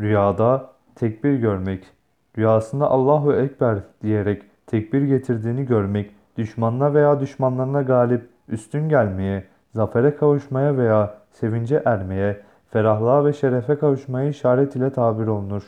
Rüyada tekbir görmek. Rüyasında Allahu Ekber diyerek tekbir getirdiğini görmek, düşmanına veya düşmanlarına galip, üstün gelmeye, zafere kavuşmaya veya sevince ermeye, ferahlığa ve şerefe kavuşmaya işaret ile tabir olunur.